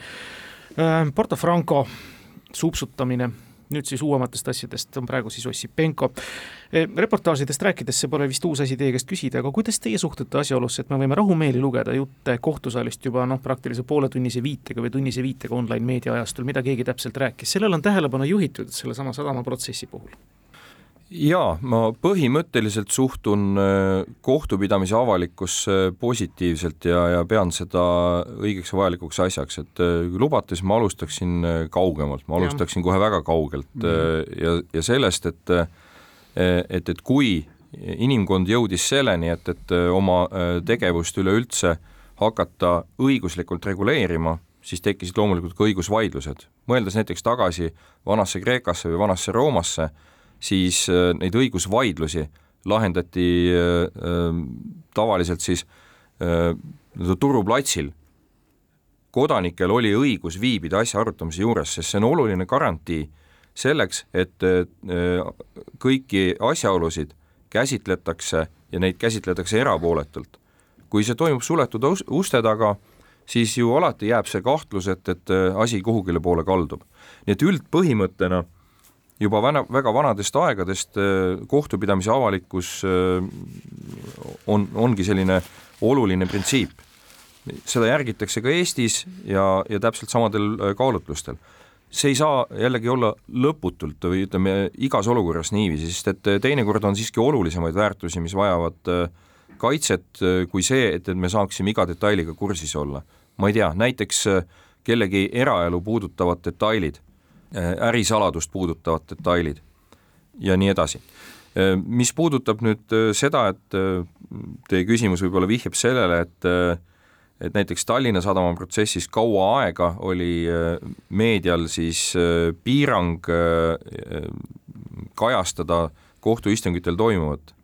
Speaker 6: Porto Franco supsutamine, nüüd siis uuematest asjadest on praegu siis Ossipenko. Äh, reportaažidest rääkides, see pole vist uus asi teie käest küsida, aga kuidas teie suhtute asjaolusse, et me võime rahumeeli lugeda jutte kohtusaalist juba noh, praktiliselt pooletunnise viitega või tunnise viitega online meediaajastul, mida keegi täpselt rääkis, sellele on tähelepanu juhitud sellesama sadamaprotsessi puhul
Speaker 5: jaa, ma põhimõtteliselt suhtun äh, kohtupidamise avalikkusse positiivselt ja, ja pean seda õigeks ja vajalikuks asjaks, et äh, kui lubate, siis ma alustaksin äh, kaugemalt, ma alustaksin ja. kohe väga kaugelt mm -hmm. ja, ja sellest, et et, et kui inimkond jõudis selleni, et, et oma tegevust üleüldse hakata õiguslikult reguleerima, siis tekkisid loomulikult ka õigusvaidlused. mõeldes näiteks tagasi vanasse Kreekasse või vanasse Roomasse, siis äh, neid õigusvaidlusi lahendati äh, äh, tavaliselt siis nii-öelda turuplatsil. kodanikel oli õigus viibida asja arutamise juures, sest see on oluline garantii selleks, et kõiki asjaolusid käsitletakse ja neid käsitletakse erapooletult. kui see toimub suletud uste taga, siis ju alati jääb see kahtlus, et, et asi kuhugile poole kaldub. nii et üldpõhimõttena juba vana, väga vanadest aegadest äh, kohtupidamise avalikkus äh, on, ongi selline oluline printsiip. seda järgitakse ka Eestis ja, ja täpselt samadel äh, kaalutlustel. see ei saa jällegi olla lõputult või ütleme, igas olukorras niiviisi, sest et teinekord on siiski olulisemaid väärtusi, mis vajavad kaitset, kui see, et, et me saaksime iga detailiga kursis olla. ma ei tea, näiteks kellegi eraelu puudutavad detailid, ärisaladust puudutavad detailid ja nii edasi mis puudutab nüüd seda, et teie küsimus võib-olla vihjab sellele, et et näiteks Tallinna Sadama protsessis kaua aega oli meedial siis piirang kajastada kohtuistungitel toimuvat.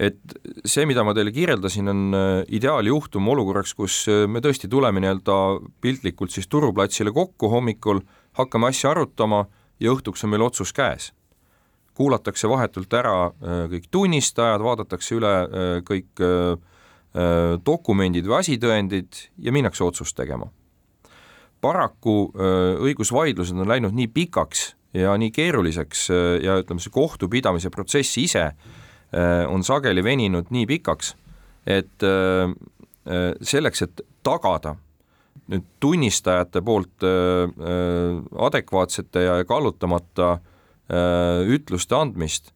Speaker 5: Et see, mida ma teile kirjeldasin, on ideaaljuhtum olukorraks, kus me tõesti tuleme nii-öelda piltlikult siis turuplatsile kokku hommikul, hakkame asja arutama ja õhtuks on meil otsus käes kuulatakse vahetult ära äh, kõik tunnistajad, vaadatakse üle äh, kõik äh, dokumendid või asitõendid ja minnakse otsust tegema. paraku õigusvaidlused on läinud nii pikaks ja nii keeruliseks ja ütleme, see kohtupidamise protsess ise on sageli veninud nii pikaks, et selleks, et tagada nüüd tunnistajate poolt adekvaatsete ja kallutamata Äh, ütluste andmist,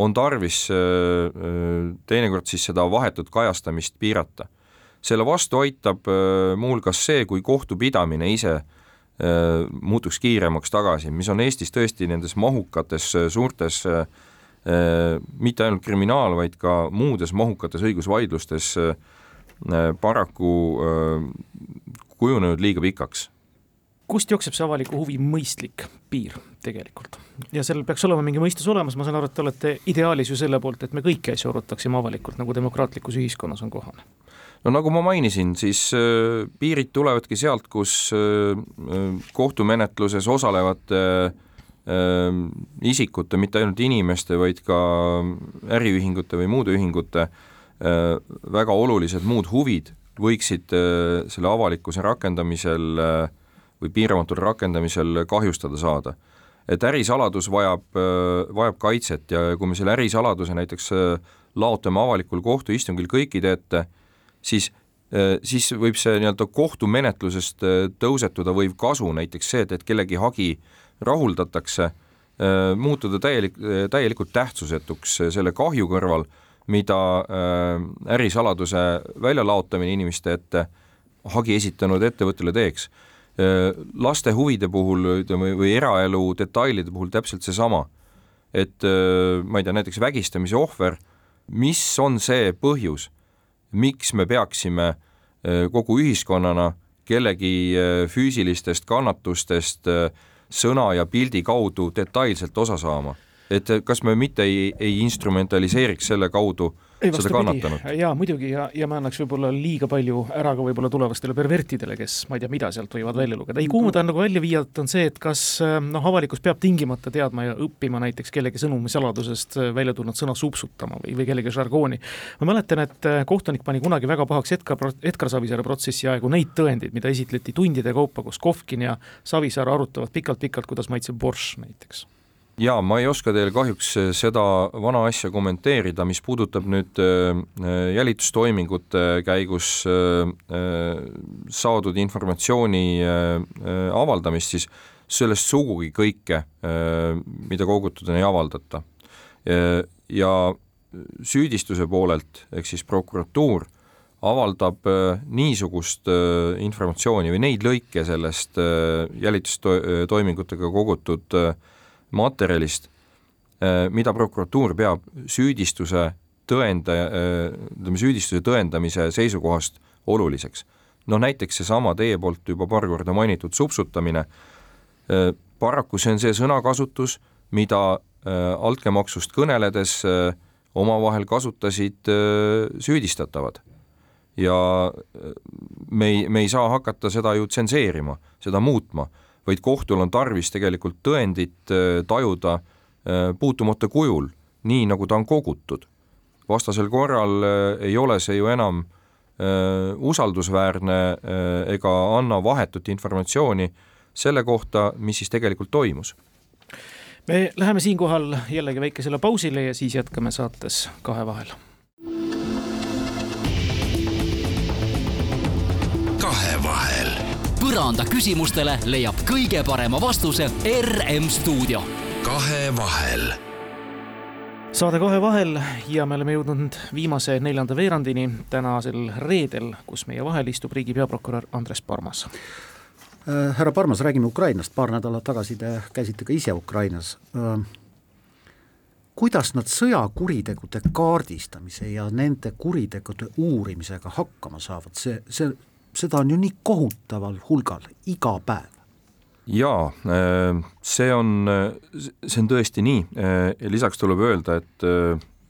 Speaker 5: on tarvis äh, äh, teinekord siis seda vahetut kajastamist piirata. selle vastu aitab muuhulgas see, kui kohtupidamine ise muutuks kiiremaks tagasi, mis on Eestis tõesti nendes mahukates suurtes mitte ainult kriminaal, vaid ka muudes mahukates õigusvaidlustes paraku kujunenud liiga pikaks
Speaker 6: kust jookseb see avaliku huvi mõistlik piir tegelikult? ja sellel peaks olema mingi mõistus olemas, ma saan aru, et te olete ideaalis ju selle poolt, et me kõiki asju arutaksime avalikult, nagu demokraatlikus ühiskonnas on kohane.
Speaker 5: no nagu ma mainisin, siis äh, piirid tulevadki sealt, kus äh, kohtumenetluses osalevate äh, isikute, mitte ainult inimeste, vaid ka äriühingute või muude ühingute äh, väga olulised muud huvid võiksid äh, selle avalikkuse rakendamisel äh, või piiramatul rakendamisel kahjustada saada. et ärisaladus vajab, vajab kaitset ja kui me selle ärisaladuse näiteks laotame avalikul kohtuistungil kõikide ette, siis siis võib see nii-öelda kohtumenetlusest tõusetuda võiv kasu, näiteks see, et, et kellegi hagi rahuldatakse, muutuda täielik, täielikult tähtsusetuks selle kahju kõrval, mida ärisaladuse väljalaotamine inimeste ette hagi esitanud ettevõttele teeks Äh, laste huvide puhul, ütleme, või eraelu detailide puhul täpselt seesama. et äh, ma ei tea, näiteks vägistamise ohver, mis on see põhjus, miks me peaksime äh, kogu ühiskonnana kellegi füüsilistest kannatustest sõna ja pildi kaudu detailselt osa saama et kas me mitte ei, ei instrumentaliseeriks selle kaudu ei, seda kannatanut?
Speaker 6: jaa, muidugi ja, ja me annaks võib-olla liiga palju ära ka võib-olla tulevastele pervertidele, kes ma ei tea, mida sealt võivad välja lugeda. ei, kuhu ma tahan nagu välja viia, on see, et kas noh, avalikkus peab tingimata teadma ja õppima näiteks kellegi sõnumi saladusest välja tulnud sõna supsutama või, või kellegi žargooni. ma mäletan, et kohtunik pani kunagi väga pahaks Edgar, Edgar Savisaare protsessi aegu neid tõendeid, mida esitleti tundide kaupa, kus Kovkin ja Savisaar arutavad pikalt-pikalt, kuidas maitseb borš näiteks
Speaker 5: jaa, ma ei oska teile kahjuks äh, seda vana asja kommenteerida, mis puudutab nüüd äh, äh, jälitustoimingute käigus saadud informatsiooni avaldamist, siis sellest sugugi kõike, mida kogutud on, ei avaldata. ja süüdistuse poolelt, ehk siis prokuratuur, avaldab niisugust informatsiooni või neid lõike sellest jälitustoimingutega kogutud äh, materjalist, äh, mida prokuratuur peab süüdistuse tõenda, äh, ütleme süüdistuse tõendamise seisukohast oluliseks. noh näiteks seesama teie poolt juba paar korda mainitud supsutamine, äh, paraku see on see sõnakasutus, mida altkäemaksust kõneledes omavahel kasutasid süüdistatavad. ja me ei, me ei saa hakata seda ju tsenseerima, seda muutma vaid kohtul on tarvis tegelikult tõendit äh, tajuda äh, puutumata kujul, nii nagu ta on kogutud. vastasel korral äh, ei ole see ju enam usaldusväärne ega anna vahetut informatsiooni selle kohta, mis siis tegelikult toimus
Speaker 6: me läheme siinkohal jällegi väikesele pausile ja siis jätkame saates Kahe vahel.
Speaker 2: kahevahel
Speaker 3: põranda küsimustele leiab kõige parema vastuse RM stuudio.
Speaker 2: kahevahel
Speaker 6: saade Kahe vahel ja me oleme jõudnud viimase neljanda veerandini tänasel reedel, kus meie vahel istub riigi peaprokurör Andres Parmas.
Speaker 4: Äh, härra Parmas, räägime Ukrainast, paar nädalat tagasi te käisite ka ise Ukrainas. Äh, kuidas nad sõjakuritegude kaardistamise ja nende kuritegude uurimisega hakkama saavad, see, see, seda on ju nii kohutaval hulgal iga päev.
Speaker 5: Jaa, äh, see on, see on tõesti nii. Ja lisaks tuleb öelda, et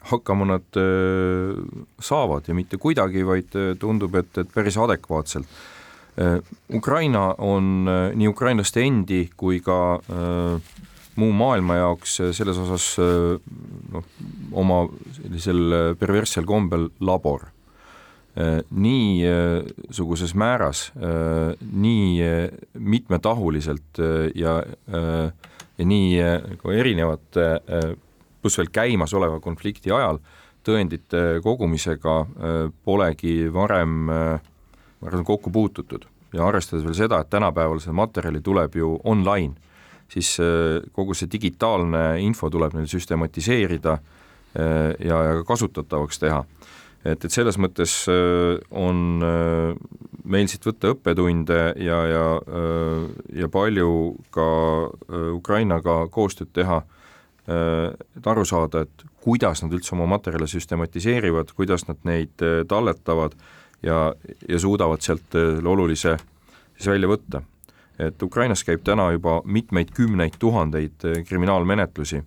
Speaker 5: hakkama nad saavad ja mitte kuidagi, vaid tundub, et, et päris adekvaatselt. Ukraina on nii ukrainlaste endi kui ka muu maailma jaoks selles osas noh, oma sellisel perverssel kombel labor. Niisuguses määras, nii mitmetahuliselt ja, ja nii nagu erinevate pluss veel käimasoleva konflikti ajal tõendite kogumisega polegi varem äh, ma arvan, kokku puututud ja arvestades veel seda, et tänapäeval seda materjali tuleb ju online, siis äh, kogu see digitaalne info tuleb neil süstematiseerida äh, ja, ja kasutatavaks teha. Et, et selles mõttes äh, on meil siit võtta õppetunde ja, ja, ja palju ka Ukrainaga koostööd teha, et aru saada, et kuidas nad üldse oma materjale süstematiseerivad, kuidas nad neid talletavad ja, ja suudavad sealt äh, olulise siis välja võtta. et Ukrainas käib täna juba mitmeid kümneid tuhandeid äh, kriminaalmenetlusi,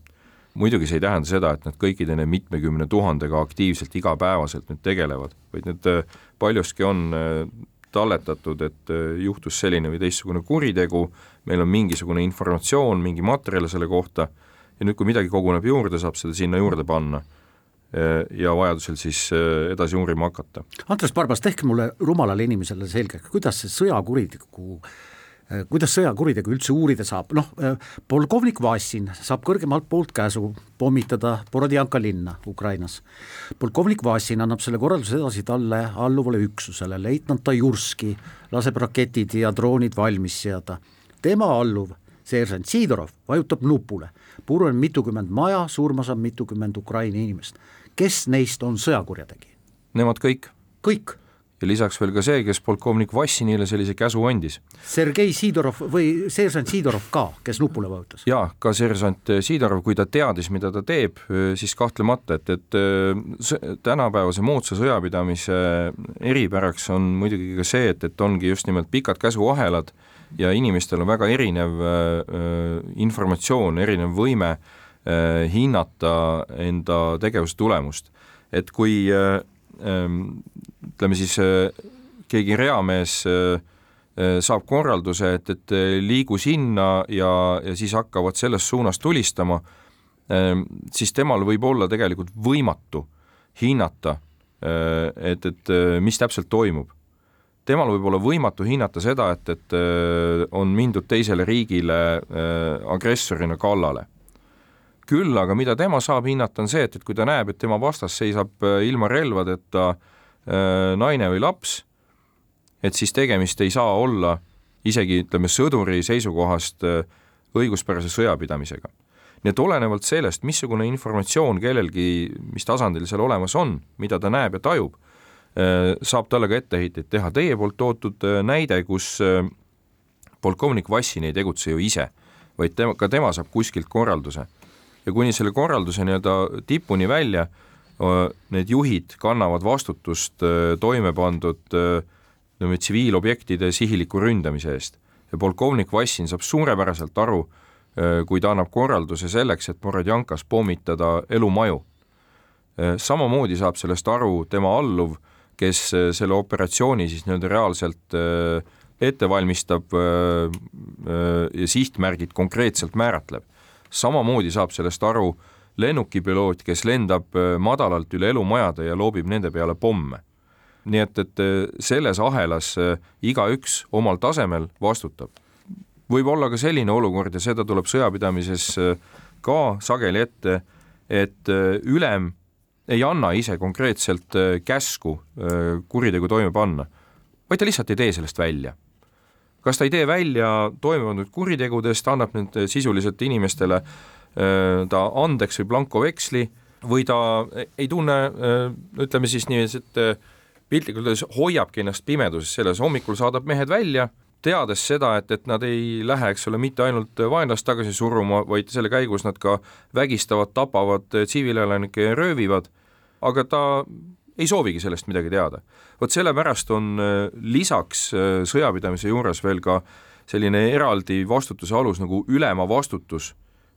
Speaker 5: muidugi see ei tähenda seda, et nad kõikide nende mitmekümne tuhandega aktiivselt igapäevaselt nüüd tegelevad, vaid need äh, paljuski on talletatud, et juhtus selline või teistsugune kuritegu, meil on mingisugune informatsioon, mingi materjal selle kohta ja nüüd, kui midagi koguneb juurde, saab seda sinna juurde panna Äh, ja vajadusel siis äh, edasi uurima hakata.
Speaker 4: Andres Barbas, tehke mulle rumalale inimesele selgeks, kuidas see sõjakuritegu äh, kuidas sõjakuritegu üldse uurida saab, noh, polkovnik Vassin saab kõrgemalt poolt käsu pommitada Borodjanka linna Ukrainas. polkovnik Vassin annab selle korralduse edasi talle alluvale üksusele, leitnant Tajurski laseb raketid ja droonid valmis seada. tema alluv, seersant Sidorov, vajutab nupule, puruneb mitukümmend maja, surma saab mitukümmend Ukraina inimest kes neist on sõjakurjategija?
Speaker 5: Nemad kõik.
Speaker 4: kõik?
Speaker 5: Ja lisaks veel ka see, kes polkovnik Vassinile sellise käsu andis.
Speaker 4: Sergei Sidorov või seersant Sidorov ka, kes nupule vajutas?
Speaker 5: jaa, ka seersant Sidorov, kui ta teadis, mida ta teeb, siis kahtlemata, et, et tänapäevase moodsa sõjapidamise eripäraks on muidugi ka see, et, et ongi just nimelt pikad käsuahelad ja inimestel on väga erinev äh, informatsioon, erinev võime äh, hinnata enda tegevuse tulemust. et kui äh, ütleme siis äh, keegi reamees saab korralduse, et, et liigu sinna ja, ja siis hakkavad selles suunas tulistama, ähm, siis temal võib olla tegelikult võimatu hinnata, et, et mis täpselt toimub. temal võib olla võimatu hinnata seda, et, et on mindud teisele riigile agressorina kallale küll aga mida tema saab hinnata, on see, et, et kui ta näeb, et tema vastas seisab äh, ilma relvadeta äh, naine või laps, et siis tegemist ei saa olla isegi ütleme, sõduri seisukohast äh, õiguspärase sõjapidamisega. nii et olenevalt sellest, missugune informatsioon kellelgi, mis tasandil seal olemas on, mida ta näeb ja tajub, saab talle ka etteheiteid teha. Teie poolt toodud näide, kus polkovnik Vassin ei tegutse ju ise, vaid tema, ka tema saab kuskilt korralduse ja kuni selle korralduse nii-öelda tipuni välja need juhid kannavad vastutust toime pandud ütleme, tsiviilobjektide sihiliku ründamise eest. ja polkovnik Vassin saab suurepäraselt aru, kui ta annab korralduse selleks, et Borodjankas pommitada elumaju. samamoodi saab sellest aru tema alluv, kes selle operatsiooni siis nii-öelda reaalselt ette valmistab ja sihtmärgid konkreetselt määratleb samamoodi saab sellest aru lennukipiloot, kes lendab äh, madalalt üle elumajade ja loobib nende peale pomme. nii et, et äh, selles ahelas äh, igaüks omal tasemel vastutab. võib olla ka selline olukord ja seda tuleb sõjapidamises ka sageli ette, et ülem ei anna ise konkreetselt käsku kuritegu toime panna, vaid ta lihtsalt ei tee sellest välja kas ta ei tee välja toime pandud kuritegudest, annab need sisuliselt inimestele ta andeks või blankoveksli või ta ei tunne, ütleme siis niiviisi, et piltlikult öeldes hoiabki ennast pimeduses selles, hommikul saadab mehed välja, teades seda, et, et nad ei lähe, eks ole, mitte ainult vaenlast tagasi suruma, vaid selle käigus nad ka vägistavad, tapavad tsiviilelanikke ja röövivad, aga ta ei soovigi sellest midagi teada. vot sellepärast on äh, lisaks äh, sõjapidamise juures veel ka selline eraldi vastutuse alus nagu ülema vastutus,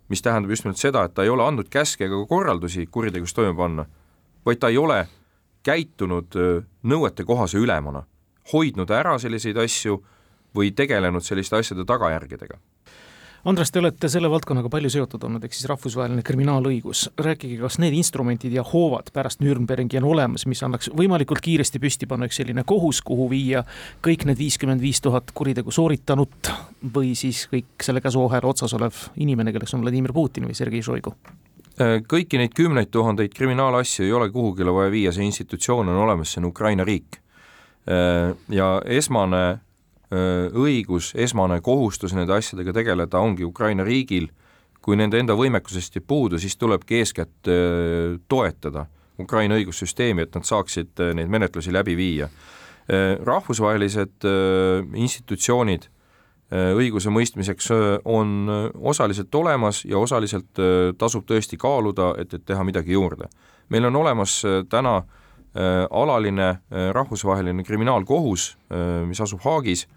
Speaker 5: mis tähendab just nimelt seda, et ta ei ole andnud käske ega korraldusi kuritegevust toime panna, vaid ta ei ole käitunud äh, nõuetekohase ülemana, hoidnud ära selliseid asju või tegelenud selliste asjade tagajärgedega
Speaker 6: Andres, te olete selle valdkonnaga palju seotud olnud, ehk siis rahvusvaheline kriminaalõigus. rääkige, kas need instrumendid ja hoovad pärast Nürnbergi on olemas, mis annaks võimalikult kiiresti püsti panna üks selline kohus, kuhu viia kõik need viiskümmend viis tuhat kuritegu sooritanut või siis kõik selle käsuahela otsas olev inimene, kelleks on Vladimir Putin või Sergei Šoigu?
Speaker 5: Kõiki neid kümneid tuhandeid kriminaalasju ei ole kuhugile vaja viia, see institutsioon on olemas, see on Ukraina riik. Ja esmane õigus, esmane kohustus nende asjadega tegeleda ongi Ukraina riigil, kui nende enda võimekusest jääb puudu, siis tulebki eeskätt toetada Ukraina õigussüsteemi, et nad saaksid neid menetlusi läbi viia. rahvusvahelised institutsioonid õiguse mõistmiseks on osaliselt olemas ja osaliselt tasub tõesti kaaluda, et, et teha midagi juurde. meil on olemas täna alaline rahvusvaheline kriminaalkohus, mis asub Haagis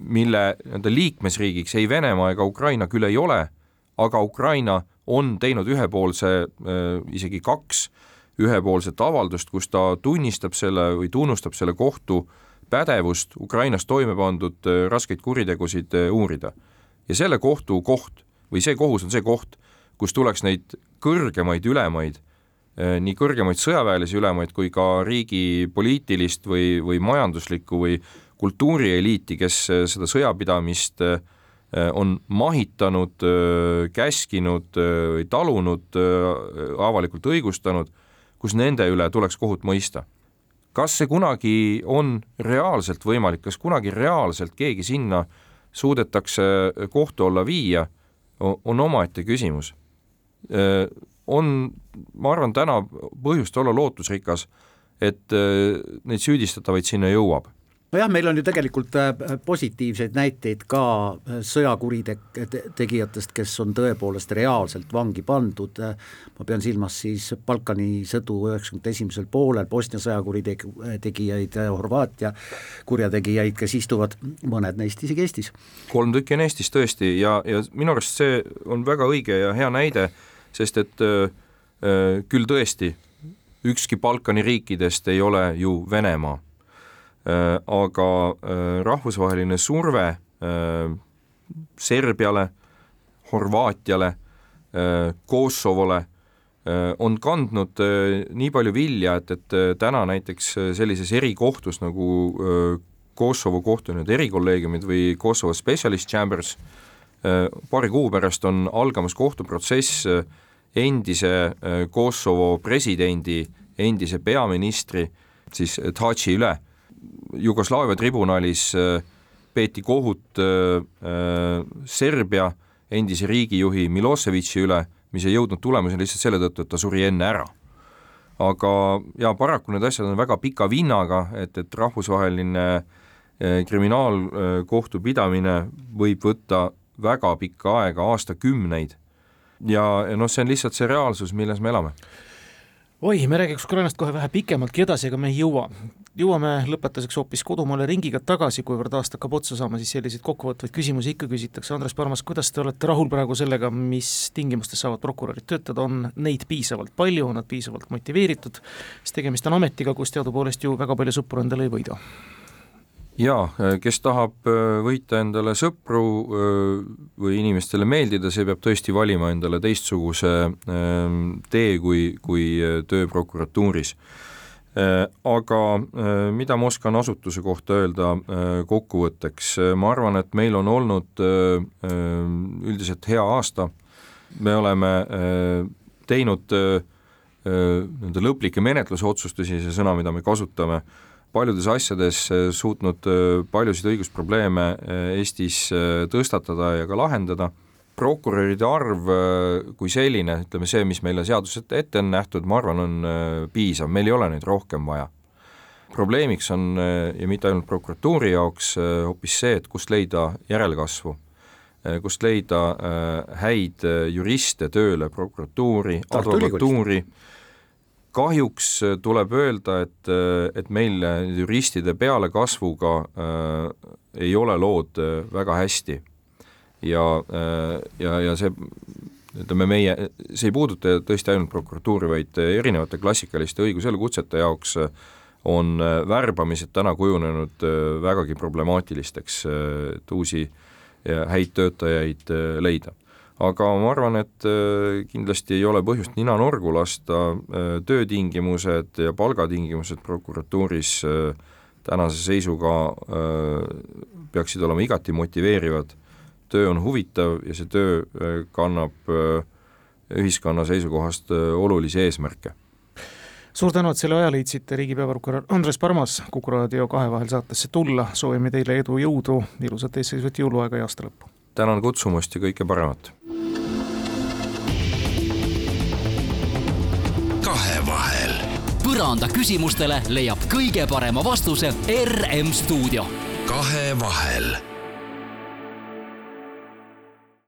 Speaker 5: mille nii-öelda liikmesriigiks ei Venemaa ega Ukraina küll ei ole, aga Ukraina on teinud ühepoolse, äh, isegi kaks ühepoolset avaldust, kus ta tunnistab selle või tunnustab selle kohtu pädevust Ukrainas toime pandud äh, raskeid kuritegusid äh, uurida. ja selle kohtu koht või see kohus on see koht, kus tuleks neid kõrgemaid ülemaid, nii kõrgemaid sõjaväelisi ülemaid kui ka riigi poliitilist või, või majanduslikku või kultuurieliiti, kes äh, seda sõjapidamist äh, on mahitanud, äh, käskinud või talunud, avalikult õigustanud, kus nende üle tuleks kohut mõista. kas see kunagi on reaalselt võimalik, kas kunagi reaalselt keegi sinna suudetakse kohtu alla viia, on omaette küsimus. on, ma arvan, täna põhjust olla lootusrikas, et neid süüdistatavaid sinna jõuab
Speaker 4: nojah, meil on ju tegelikult äh, positiivseid näiteid ka äh, sõjakuritegijaatest, kes on tõepoolest reaalselt vangi pandud, ma pean silmas siis Balkani sõdu üheksakümnenda esimesel poolel, Bosnia sõjakuritegijaid, Horvaatia kurjategijaid, kes istuvad, mõned neist isegi Eestis.
Speaker 5: kolm tükki on Eestis tõesti ja, ja minu arust see on väga õige ja hea näide, sest et äh, äh küll tõesti, ükski Balkani riikidest ei ole ju Venemaa Äh, aga äh, rahvusvaheline surve äh, Serbiale, Horvaatiale, Kosovole on kandnud nii palju vilja, et, et täna näiteks sellises erikohtus nagu Kosovo kohtu need erikolleegiumid või Kosovo Specialist Chambers, paari kuu pärast on algamas kohtuprotsess endise Kosovo presidendi, endise peaministri siis Taci üle Jugoslaavia tribunalis äh, peeti kohut äh, äh, Serbia endise riigijuhi Miloševiči üle, mis ei jõudnud tulemuseni lihtsalt selle tõttu, et ta suri enne ära. aga jaa, paraku need asjad on väga pika vinnaga, et, et rahvusvaheline kriminaalkohtu pidamine võib võtta väga pikka aega, aastakümneid. ja noh, see on lihtsalt see reaalsus, milles me elame
Speaker 6: oi, me räägiks Ukrainast kohe vähe pikemaltki edasi, aga me ei jõua. jõuame lõpetuseks hoopis kodumaale ringiga tagasi, kuivõrd aasta hakkab otsa saama, siis selliseid kokkuvõtvaid küsimusi ikka küsitakse. Andres Parmas, kuidas te olete rahul praegu sellega, mis tingimustes saavad prokurörid töötada, on neid piisavalt palju, on nad piisavalt motiveeritud, sest tegemist on ametiga, kus teadupoolest ju väga palju sõpru endale ei võida
Speaker 5: jaa, kes tahab äh, võita endale sõpru äh, või inimestele meeldida, see peab tõesti valima endale teistsuguse ähm, tee kui, kui äh, töö prokuratuuris. Aga mida ma oskan asutuse kohta öelda kokkuvõtteks, ma arvan, et meil on olnud üldiselt hea aasta, me oleme teinud nii-öelda lõplikke menetlusotsustusi, see sõna, mida me kasutame, paljudes asjades suutnud paljusid õigusprobleeme Eestis tõstatada ja ka lahendada. Prokuröride arv kui selline, ütleme see, mis meile seadused ette on nähtud, ma arvan, on piisav, meil ei ole neid rohkem vaja. probleemiks on ja mitte ainult prokuratuuri jaoks hoopis see, et kust leida järelkasvu kust leida häid juriste tööle prokuratuuri, advokatuuri, kahjuks tuleb öelda, et, et meil juristide pealekasvuga äh, ei ole lood väga hästi. ja äh,, ja, ja see ütleme, meie, see ei puuduta tõesti ainult prokuratuuri, vaid erinevate klassikaliste õiguselukutsete jaoks on värbamised täna kujunenud vägagi problemaatilisteks, et uusi äh, häid töötajaid äh, leida. Aga ma arvan, et äh, kindlasti ei ole põhjust nina norgu lasta, äh, töötingimused ja palgatingimused prokuratuuris tänase seisuga peaksid olema igati motiveerivad, töö on huvitav ja see töö kannab ühiskonna seisukohast olulisi eesmärke.
Speaker 6: Suur tänu, et selle aja leidsite, riigi peaprokurör Andres Parmas Kuku raadio kahe vahel saatesse tulla, soovime teile edu, jõudu, ilusat eesseisvat jõuluaega ja aasta lõppu!
Speaker 5: Tänan kutsumast ja kõike paremat!
Speaker 2: kahevahel.
Speaker 3: põranda küsimustele leiab kõige parema vastuse RM stuudio.
Speaker 2: kahevahel